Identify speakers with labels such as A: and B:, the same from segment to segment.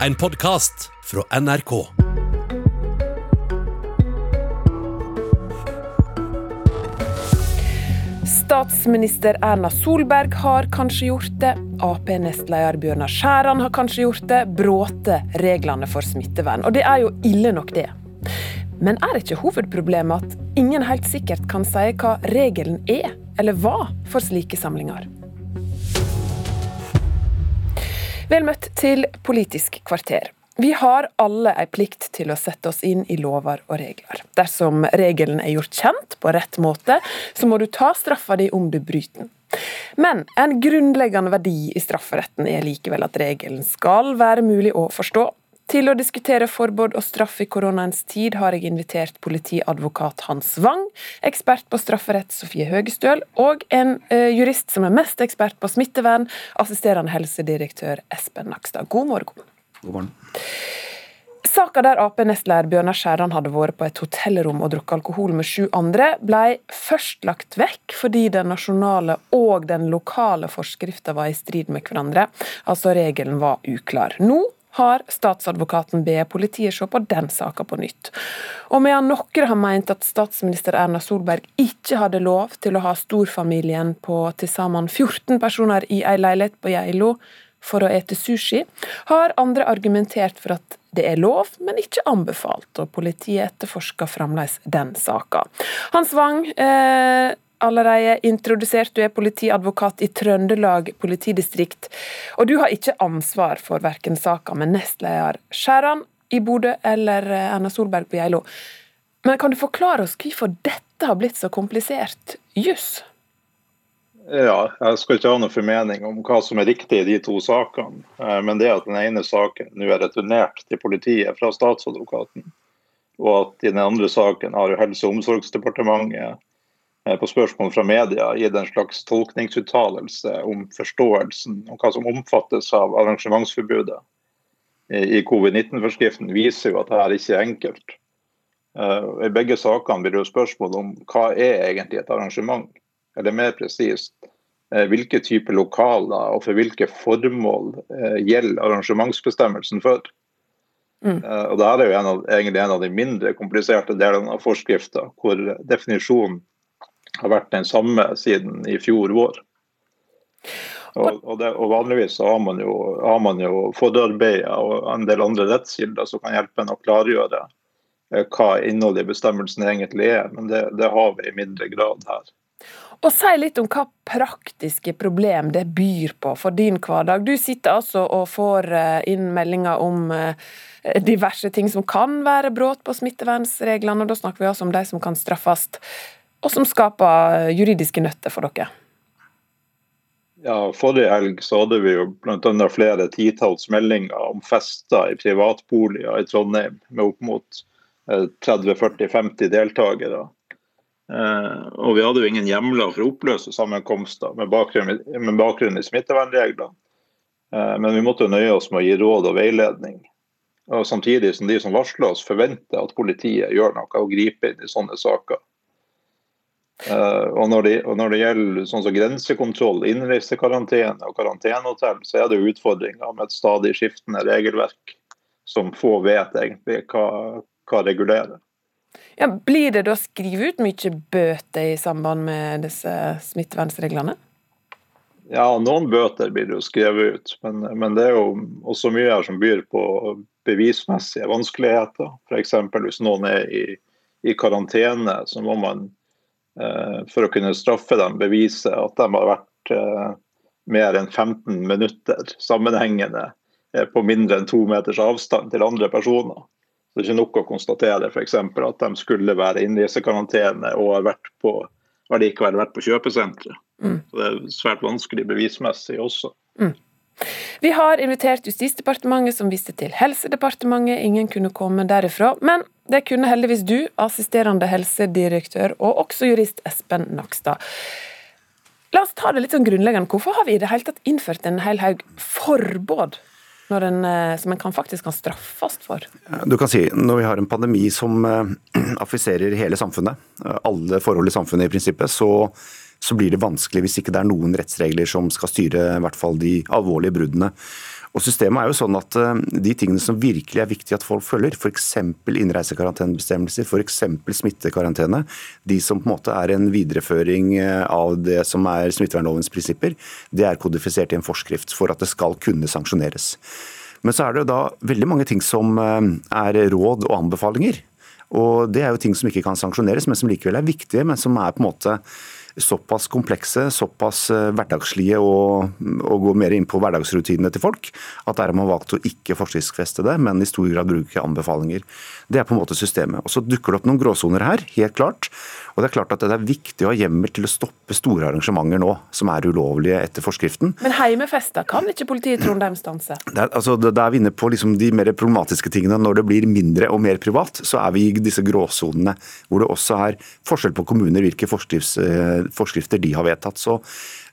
A: en podkast fra NRK.
B: Statsminister Erna Solberg har kanskje gjort det. Ap-nestleder Bjørnar Skjæran har kanskje gjort det. Bråte reglene for smittevern. Og det er jo ille nok, det. Men er ikke hovedproblemet at ingen helt sikkert kan si hva regelen er, eller var, for slike samlinger? Vel møtt til Politisk kvarter. Vi har alle ei plikt til å sette oss inn i lover og regler. Dersom regelen er gjort kjent på rett måte, så må du ta straffa di om du bryter den. Men en grunnleggende verdi i strafferetten er likevel at regelen skal være mulig å forstå. Til å diskutere forbud og straff i koronaens tid har jeg invitert politiadvokat Hans Wang, ekspert på strafferett Sofie Høgestøl og en uh, jurist som er mest ekspert på smittevern, assisterende helsedirektør Espen Nakstad. God morgen.
C: God morgen.
B: Saka der Ap-nestleder Bjørnar Skjæran hadde vært på et hotellrom og drukket alkohol med sju andre, ble først lagt vekk fordi den nasjonale og den lokale forskrifta var i strid med hverandre. Altså regelen var uklar. Nå har statsadvokaten bedt politiet se på den saka på nytt. Og medan noen har meint at statsminister Erna Solberg ikke hadde lov til å ha storfamilien på til sammen 14 personer i ei leilighet på Geilo, for å ete sushi, har andre argumentert for at det er lov, men ikke anbefalt, og politiet etterforsker fremdeles den saka. Hans Wang, eh, allerede introdusert, du er politiadvokat i Trøndelag politidistrikt, og du har ikke ansvar for verken saka med nestleder Skjæran i Bodø eller eh, Erna Solberg på Geilo. Men kan du forklare oss hvorfor dette har blitt så komplisert juss?
D: Ja, Jeg skal ikke ha noen formening om hva som er riktig i de to sakene. Eh, men det at den ene saken nå er returnert til politiet fra statsadvokaten, og at i den andre saken har Helse- og omsorgsdepartementet på spørsmål fra media gitt en slags tolkningsuttalelse om forståelsen og hva som omfattes av arrangementsforbudet i covid-19-forskriften, viser jo at dette ikke er enkelt. Eh, I begge sakene blir det jo spørsmål om hva er egentlig et arrangement eller mer presist, eh, hvilke typer lokaler og for hvilke formål eh, gjelder arrangementsbestemmelsen for. Mm. Eh, og Dette er jo en av, egentlig en av de mindre kompliserte delene av forskrifta, hvor definisjonen har vært den samme siden i fjor vår. Og, og, det, og Vanligvis har man jo, har man jo forarbeider og en del andre rettskilder som kan hjelpe en å klargjøre hva innholdet i bestemmelsen egentlig er, men det, det har vi i mindre grad her.
B: Og Si litt om hva praktiske problem det byr på for din hverdag. Du sitter altså og får eh, inn meldinger om eh, diverse ting som kan være brudd på smittevernreglene, og da snakker vi altså om de som kan straffes, og som skaper juridiske nøtter for dere.
D: Ja, Forrige helg så hadde vi jo bl.a. flere titalls meldinger om fester i privatboliger i Trondheim med opp mot 30-40-50 eh, deltakere. Eh, og vi hadde jo ingen hjemler for å oppløse sammenkomster med bakgrunn, med bakgrunn i smittevernreglene. Eh, men vi måtte nøye oss med å gi råd og veiledning. Og Samtidig som de som varsler oss, forventer at politiet gjør noe og griper inn i sånne saker. Uh, og, når det, og når det, gjelder sånn som grensekontroll, innreisekarantene og karantenehotell, så er det jo utfordringer med et stadig skiftende regelverk som få vet egentlig hva, hva regulerer.
B: Ja, blir det da skrevet ut mye bøter i samband med disse smittevernreglene?
D: Ja, noen bøter blir det jo skrevet ut, men, men, det er jo også mye her som byr på bevismessige vanskeligheter. F.eks. hvis noen er i, i, karantene, så må man for å kunne straffe dem bevise at de har vært eh, mer enn 15 minutter sammenhengende eh, på mindre enn to meters avstand til andre personer. Det er ikke nok å konstatere f.eks. at de skulle være innreisekarantene og har vært på, har likevel vært på kjøpesenteret. Mm. Så Det er svært vanskelig bevismessig også. Mm.
B: Vi har invitert Justisdepartementet, som viste til Helsedepartementet. Ingen kunne komme derifra. Men det kunne heldigvis du, assisterende helsedirektør og også jurist Espen Nakstad. La oss ta det litt sånn grunnleggende. Hvorfor har vi i det hele tatt innført en hel haug forbud en, eh, som en kan faktisk kan straffes for?
C: Du kan si, Når vi har en pandemi som eh, affiserer hele samfunnet, alle forhold i samfunnet i prinsippet, så, så, blir det vanskelig hvis ikke det er noen rettsregler som skal styre i hvert fall de alvorlige bruddene. Og Systemet er jo sånn at eh, de tingene som virkelig er viktig at folk følger, f.eks. innreisekarantenebestemmelser, f.eks. smittekarantene, de som på en måte er en videreføring eh, av det som er smittevernlovens prinsipper, det er kodifisert i en forskrift for at det skal kunne sanksjoneres. Men så er det jo da veldig mange ting som eh, er råd og anbefalinger. Og Det er jo ting som ikke kan sanksjoneres, men som likevel er viktige, men som er på en måte såpass komplekse, såpass eh, hverdagslige og, og går mer inn på hverdagsrutinene til folk, at der har man valgt å ikke forskriftsfeste det, men i stor grad bruke anbefalinger. Det er på en måte systemet. Og Så dukker det opp noen gråsoner her, helt klart. Og Det er klart at det er viktig å ha hjemmel til å stoppe store arrangementer nå, som er ulovlige etter forskriften.
B: Men heimefester kan ikke politiet i Trondheim stanse?
C: Der, altså, er vi inne på liksom de mer problematiske tingene. Når det blir mindre og mer privat, så er vi i disse gråsonene, hvor det også er forskjell på kommuner hvilke eh, forskrifter de har vedtatt. Så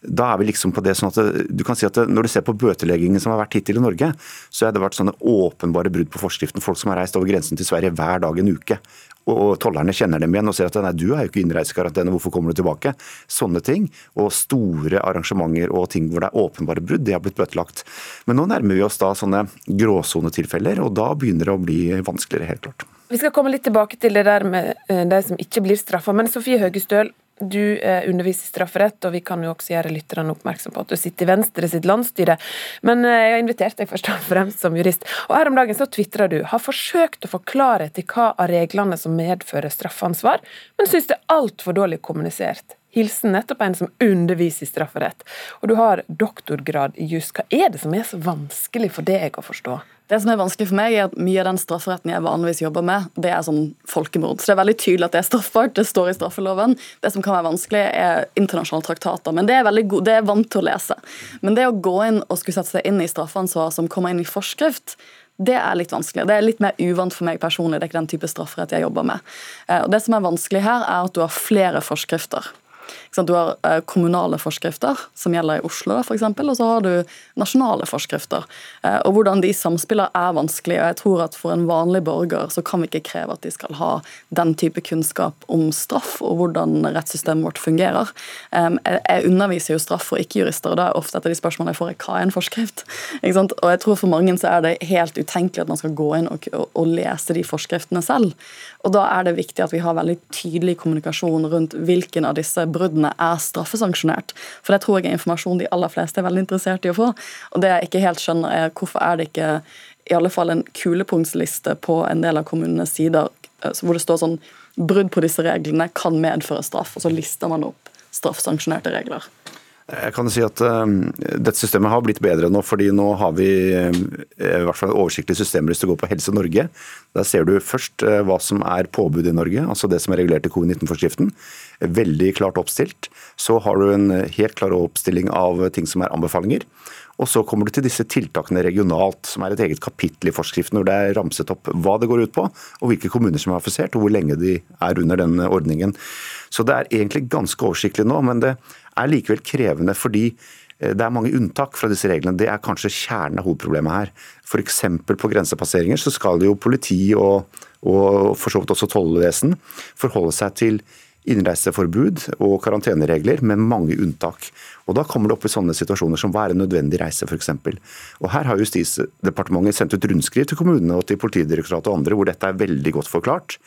C: da er vi liksom på det sånn at det, du kan si at det, Når du ser på bøteleggingen som har vært hittil i Norge, så har det vært sånne åpenbare brudd på forskriften. Folk som har reist over grensen til Sverige hver dag en uke og tollerne kjenner dem igjen og ser at nei, du er jo ikke innreisekarantene, hvorfor kommer du tilbake? Sånne ting. Og store arrangementer og ting hvor det er åpenbare brudd, det har blitt bøtelagt. Men nå nærmer vi oss da sånne gråsonetilfeller, og da begynner det å bli vanskeligere, helt klart.
B: Vi skal komme litt tilbake til det der med eh, de som ikke blir straffa. Men Sofie Høgestøl, du eh, underviser i strafferett, og vi kan jo også gjøre lytterne oppmerksom på at du sitter i Venstre sitt landsstyre. Men eh, jeg har invitert deg først og fremst som jurist. Og her om dagen så tvitrer du har forsøkt å få klarhet i hva av reglene som medfører straffansvar, men syns det er altfor dårlig kommunisert. Hilsen nettopp en som underviser i strafferett. Og du har doktorgrad i juss. Hva er det som er så vanskelig for deg å forstå?
E: Det som er vanskelig for meg, er at mye av den strafferetten jeg vanligvis jobber med, det er sånn folkemord. Så det er veldig tydelig at det er straffbart, det står i straffeloven. Det som kan være vanskelig, er internasjonale traktater, men det er, god, det er vant til å lese. Men det å gå inn og skulle sette seg inn i straffansvar som kommer inn i forskrift, det er litt vanskelig. Det er litt mer uvant for meg personlig. Det er ikke den type strafferett jeg jobber med. Eh, og Det som er vanskelig her, er at du har flere forskrifter. Du har eh, kommunale forskrifter, som gjelder i Oslo f.eks., og så har du nasjonale forskrifter. Eh, og Hvordan de samspiller er vanskelig. og jeg tror at For en vanlig borger så kan vi ikke kreve at de skal ha den type kunnskap om straff og hvordan rettssystemet vårt fungerer. Jeg underviser jo straff for ikke-jurister, og da er ofte et av de spørsmålene jeg får, er hva er en forskrift? Og jeg tror For mange så er det helt utenkelig at man skal gå inn og, og lese de forskriftene selv. Og Da er det viktig at vi har veldig tydelig kommunikasjon rundt hvilken av disse bruddene er straffesanksjonert. For det tror jeg er informasjon de aller fleste er veldig interessert i å få. Og det jeg ikke helt skjønner er hvorfor er det ikke i alle fall en kulepunktsliste på en del av kommunenes sider eh, hvor det står sånn brudd på disse reglene kan medføre straff, og så lister man opp straffesanksjonerte regler.
C: Jeg kan si at uh, Dette systemet har blitt bedre nå, fordi nå har vi uh, i hvert fall oversiktlig systemer hvis du går på Helse Norge. Der ser du først uh, hva som er påbud i Norge, altså det som er regulert i covid-19-forskriften. Veldig klart oppstilt. Så har du en helt klar oppstilling av ting som er anbefalinger. Og så kommer du til disse tiltakene regionalt, som er et eget kapittel i forskriften, hvor det er ramset opp hva det går ut på, og hvilke kommuner som er affisert, og hvor lenge de er under den ordningen. Så det er egentlig ganske oversiktlig nå, men det er likevel krevende fordi eh, det er mange unntak fra disse reglene. Det er kanskje kjernen av hovedproblemet her. F.eks. på grensepasseringer så skal jo politi og, og for så vidt også tollvesen forholde seg til innreiseforbud og karanteneregler med mange unntak. Og Da kommer det opp i sånne situasjoner som hva er en nødvendig reise f.eks. Og Her har Justisdepartementet sendt ut rundskriv til kommunene og til Politidirektoratet og andre hvor dette er veldig godt forklart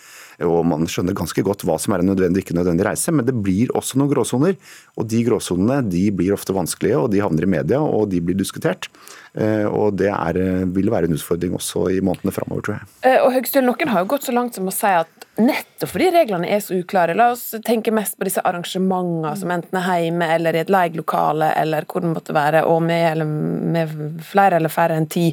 C: og man skjønner ganske godt hva som er en nødvendig ikke nødvendig reise. Men det blir også noen gråsoner, og de gråsonene de blir ofte vanskelige, og de havner i media, og de blir diskutert. Eh, og det er, vil være en utfordring også i månedene framover, tror jeg.
B: Eh, og Høgstøl, Noen har jo gått så langt som å si at nettopp fordi reglene er så uklare, la oss tenke mest på disse arrangementene som enten er hjemme eller i et leid lokale, eller hvor det måtte være, og med, med flere eller færre enn ti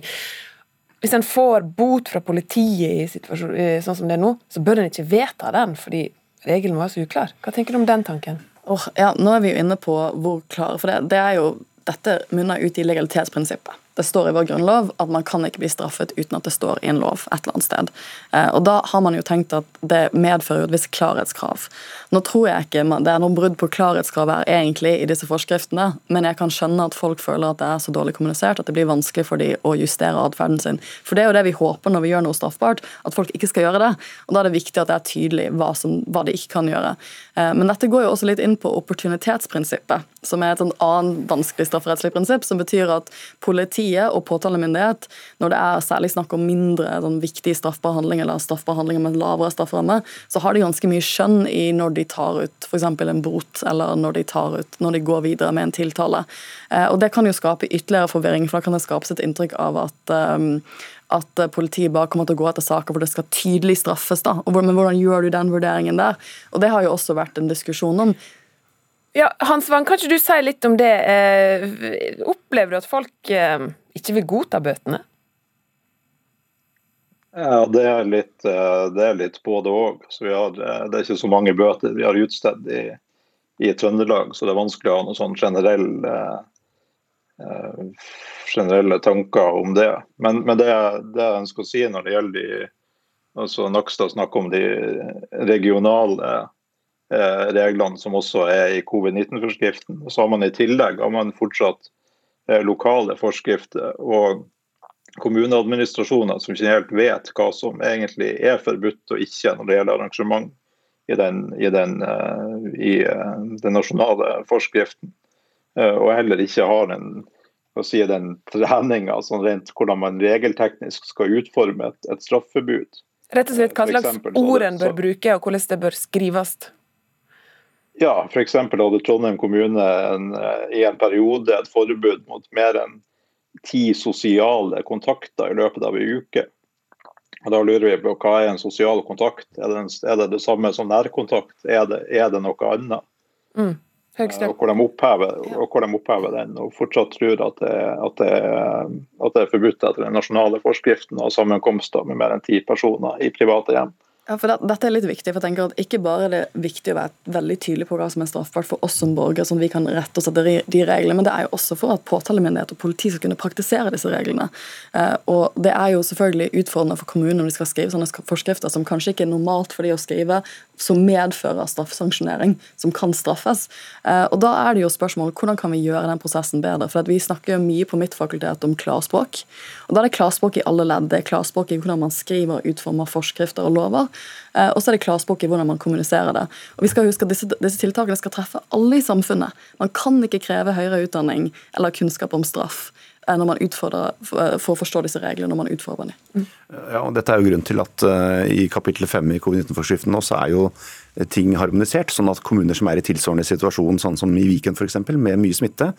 B: hvis en får bot fra politiet i sånn som det er nå, så bør en ikke vedta den, fordi regelen var så uklar. Hva tenker du om den tanken?
E: Oh, ja, nå er vi jo inne på hvor klare For det, det er jo, dette munner ut i legalitetsprinsippet. Det står i vår grunnlov at man kan ikke bli straffet uten at det står i en lov et eller annet sted. Eh, og Da har man jo tenkt at det medfører et visst klarhetskrav. Nå tror jeg ikke det er noe brudd på klarhetskravet her egentlig i disse forskriftene, men jeg kan skjønne at folk føler at det er så dårlig kommunisert at det blir vanskelig for dem å justere atferden sin. For det er jo det vi håper når vi gjør noe straffbart, at folk ikke skal gjøre det. Og da er det viktig at det er tydelig hva, som, hva de ikke kan gjøre. Eh, men dette går jo også litt inn på opportunitetsprinsippet, som er et annet vanskelig strafferettslig prinsipp, som betyr at politi politiet og påtalemyndighet, når det er særlig snakk om mindre sånn, viktige straffbehandling eller straffbehandlinger med lavere strafferamme, så har de ganske mye skjønn i når de tar ut f.eks. en bot, eller når de, tar ut, når de går videre med en tiltale. Eh, og Det kan jo skape ytterligere forvirring, for da kan det skapes et inntrykk av at um, at politiet bare kommer til å gå etter saker hvor det skal tydelig straffes. da, Men hvordan gjør du den vurderingen der? Og Det har jo også vært en diskusjon om.
B: Ja, Hans Wang, kan ikke du si litt om det? Eh, opplever du at folk eh, ikke vil godta bøtene?
D: Ja, Det er litt, eh, det er litt både òg. Det er ikke så mange bøter vi har utstedt i, i, Trøndelag, så det er vanskelig å ha noen sånn generelle, generelle tanker om det. Men, men det, det, jeg ønsker å si når det gjelder de altså Nakstad snakker om de regionale reglene som også er i covid-19-forskriften. Så har man i tillegg har man fortsatt eh, lokale forskrifter og kommuneadministrasjoner som ikke helt vet hva som egentlig er forbudt og ikke når det gjelder arrangement i den, i den, eh, i den nasjonale forskriften. Og heller ikke har den, si, den treninga sånn rent hvordan man regelteknisk skal utforme et, et straffebud.
B: Rett og slett hva slags ord en bør bruke, og hvordan det bør skrives?
D: Ja, f.eks. hadde Trondheim kommune en, eh, i en periode et forbud mot mer enn ti sosiale kontakter i løpet av en uke. Og Da lurer vi på hva er en sosial kontakt? Er det, er det, det samme som nærkontakt? Er det, er det noe annet?
B: Mm.
D: Eh, og hvor, de opphever, og hvor de opphever den, og fortsatt tror at det, at det, at det er forbudt etter den nasjonale forskriften av sammenkomster med mer enn ti personer i private hjem.
E: Ja, for det, Dette er litt viktig. for jeg tenker at Ikke bare er det viktig å være veldig tydelig på hva som er straffbart for oss som borgere, sånn at vi kan rette oss etter de reglene, men det er jo også for at påtalemyndighet og politi skal kunne praktisere disse reglene. Eh, og Det er jo selvfølgelig utfordrende for kommunene når de skal skrive sånne forskrifter som kanskje ikke er normalt for de å skrive, som medfører straffesanksjonering, som kan straffes. Eh, og Da er det jo spørsmålet hvordan kan vi gjøre den prosessen bedre. For Vi snakker jo mye på mitt fakultet om klarspråk. og Da er det klarspråk i alle ledd. Det er klarspråk i hvordan man skriver og utformer forskrifter og lover. Eh, og så er det klarspråk i hvordan man kommuniserer det. Og vi skal huske at disse, disse, tiltakene skal treffe alle i samfunnet. Man kan ikke kreve høyere utdanning eller kunnskap om straff når man utfordrer, eh, for å forstå disse reglene når man utfordrer dem. Mm.
C: Ja, og dette er jo grunnen til at uh, i kapittel 5 i covid-19-forskriften nå så er jo ting harmonisert, sånn at kommuner som er i tilsvarende situasjon, sånn som i Viken f.eks., med mye smitte,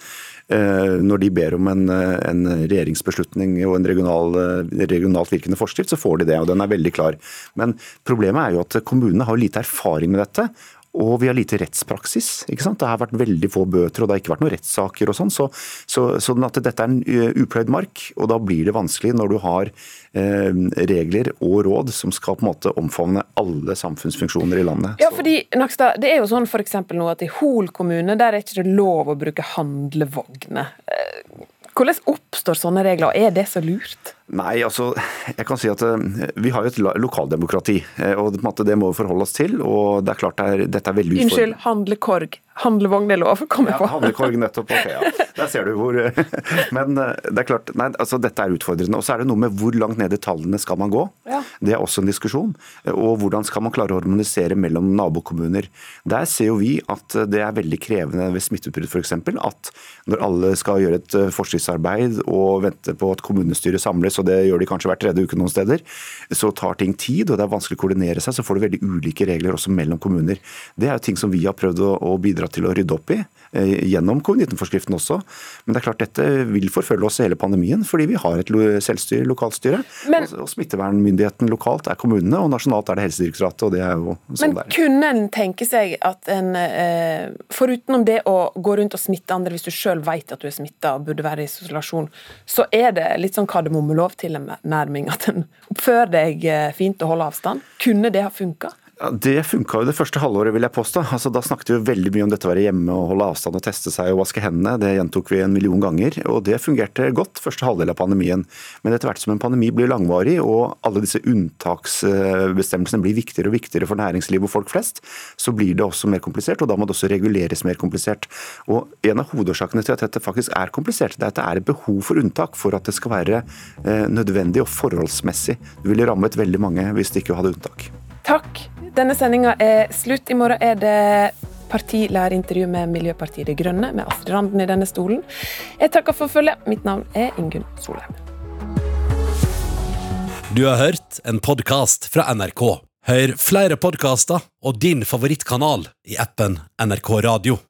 C: når de ber om en, en regjeringsbeslutning og en regional, regionalt virkende forskrift, så får de det, og den er veldig klar. Men problemet er jo at kommunene har lite erfaring med dette. Og vi har lite rettspraksis. ikke sant? Det har vært veldig få bøter, og det har ikke vært noen rettssaker. og sånn, så, så, sånn at Dette er en eh, upløyd mark, og da blir det vanskelig når du har eh, regler og råd som skal på en måte omfavne alle samfunnsfunksjoner i landet.
B: Ja, fordi, Nakstad, Det er jo sånn for nå at i Hol kommune der er ikke det lov å bruke handlevogner. Hvordan oppstår sånne regler, og er det så lurt?
C: Nei, altså, jeg kan si at eh, Vi har jo et lokaldemokrati, eh, og det må vi forholde oss til. og det er klart det er, Dette er veldig
B: utfordrende. Unnskyld, handlekorg. Handlevogn er lov, kom jeg på.
C: Ja, handlekorg, nettopp. ok, ja. Der ser du hvor Men eh, det er klart, nei, altså, dette er utfordrende. Og så er det noe med hvor langt ned i tallene skal man gå. Ja. Det er også en diskusjon. Og hvordan skal man klare å harmonisere mellom nabokommuner. Der ser jo vi at det er veldig krevende ved smitteutbrudd f.eks. At når alle skal gjøre et forskriftsarbeid og vente på at kommunestyret samles og det gjør de kanskje hver tredje uke noen steder, så tar ting tid, og det er vanskelig å koordinere seg. Så får du veldig ulike regler også mellom kommuner. Det er jo ting som vi har prøvd å, å bidra til å rydde opp i. Eh, gjennom covid-19-forskriften også. Men det er klart dette vil forfølge oss hele pandemien, fordi vi har et selvstyre, lokalstyre. Men, og Smittevernmyndigheten lokalt er kommunene, og nasjonalt er det Helsedirektoratet. og det er jo sånn
B: Men kunne en tenke seg at en, eh, forutenom det å gå rundt og smitte andre hvis du sjøl vet at du er smitta og burde være i isolasjon, så er det litt sånn kardemommelov-tilnærming at en oppfører deg eh, fint og holder avstand? Kunne det ha funka?
C: Det funka jo det første halvåret, vil jeg påstå. Altså, da snakket vi jo veldig mye om dette å være hjemme og holde avstand og teste seg og vaske hendene. Det gjentok vi en million ganger, og det fungerte godt første halvdel av pandemien. Men etter hvert som en pandemi blir langvarig og alle disse unntaksbestemmelsene blir viktigere og viktigere for næringsliv og folk flest, så blir det også mer komplisert, og da må det også reguleres mer komplisert. Og En av hovedårsakene til at dette faktisk er komplisert, det er at det er et behov for unntak for at det skal være eh, nødvendig og forholdsmessig. Det ville rammet veldig mange hvis det ikke hadde unntak.
B: Takk. Denne sendinga er slutt. I morgen er det partilærerintervju med Miljøpartiet De Grønne, med Astrid Randen i denne stolen. Jeg takker for følget. Mitt navn er Ingunn Solheim.
A: Du har hørt en podkast fra NRK. Hør flere podkaster og din favorittkanal i appen NRK Radio.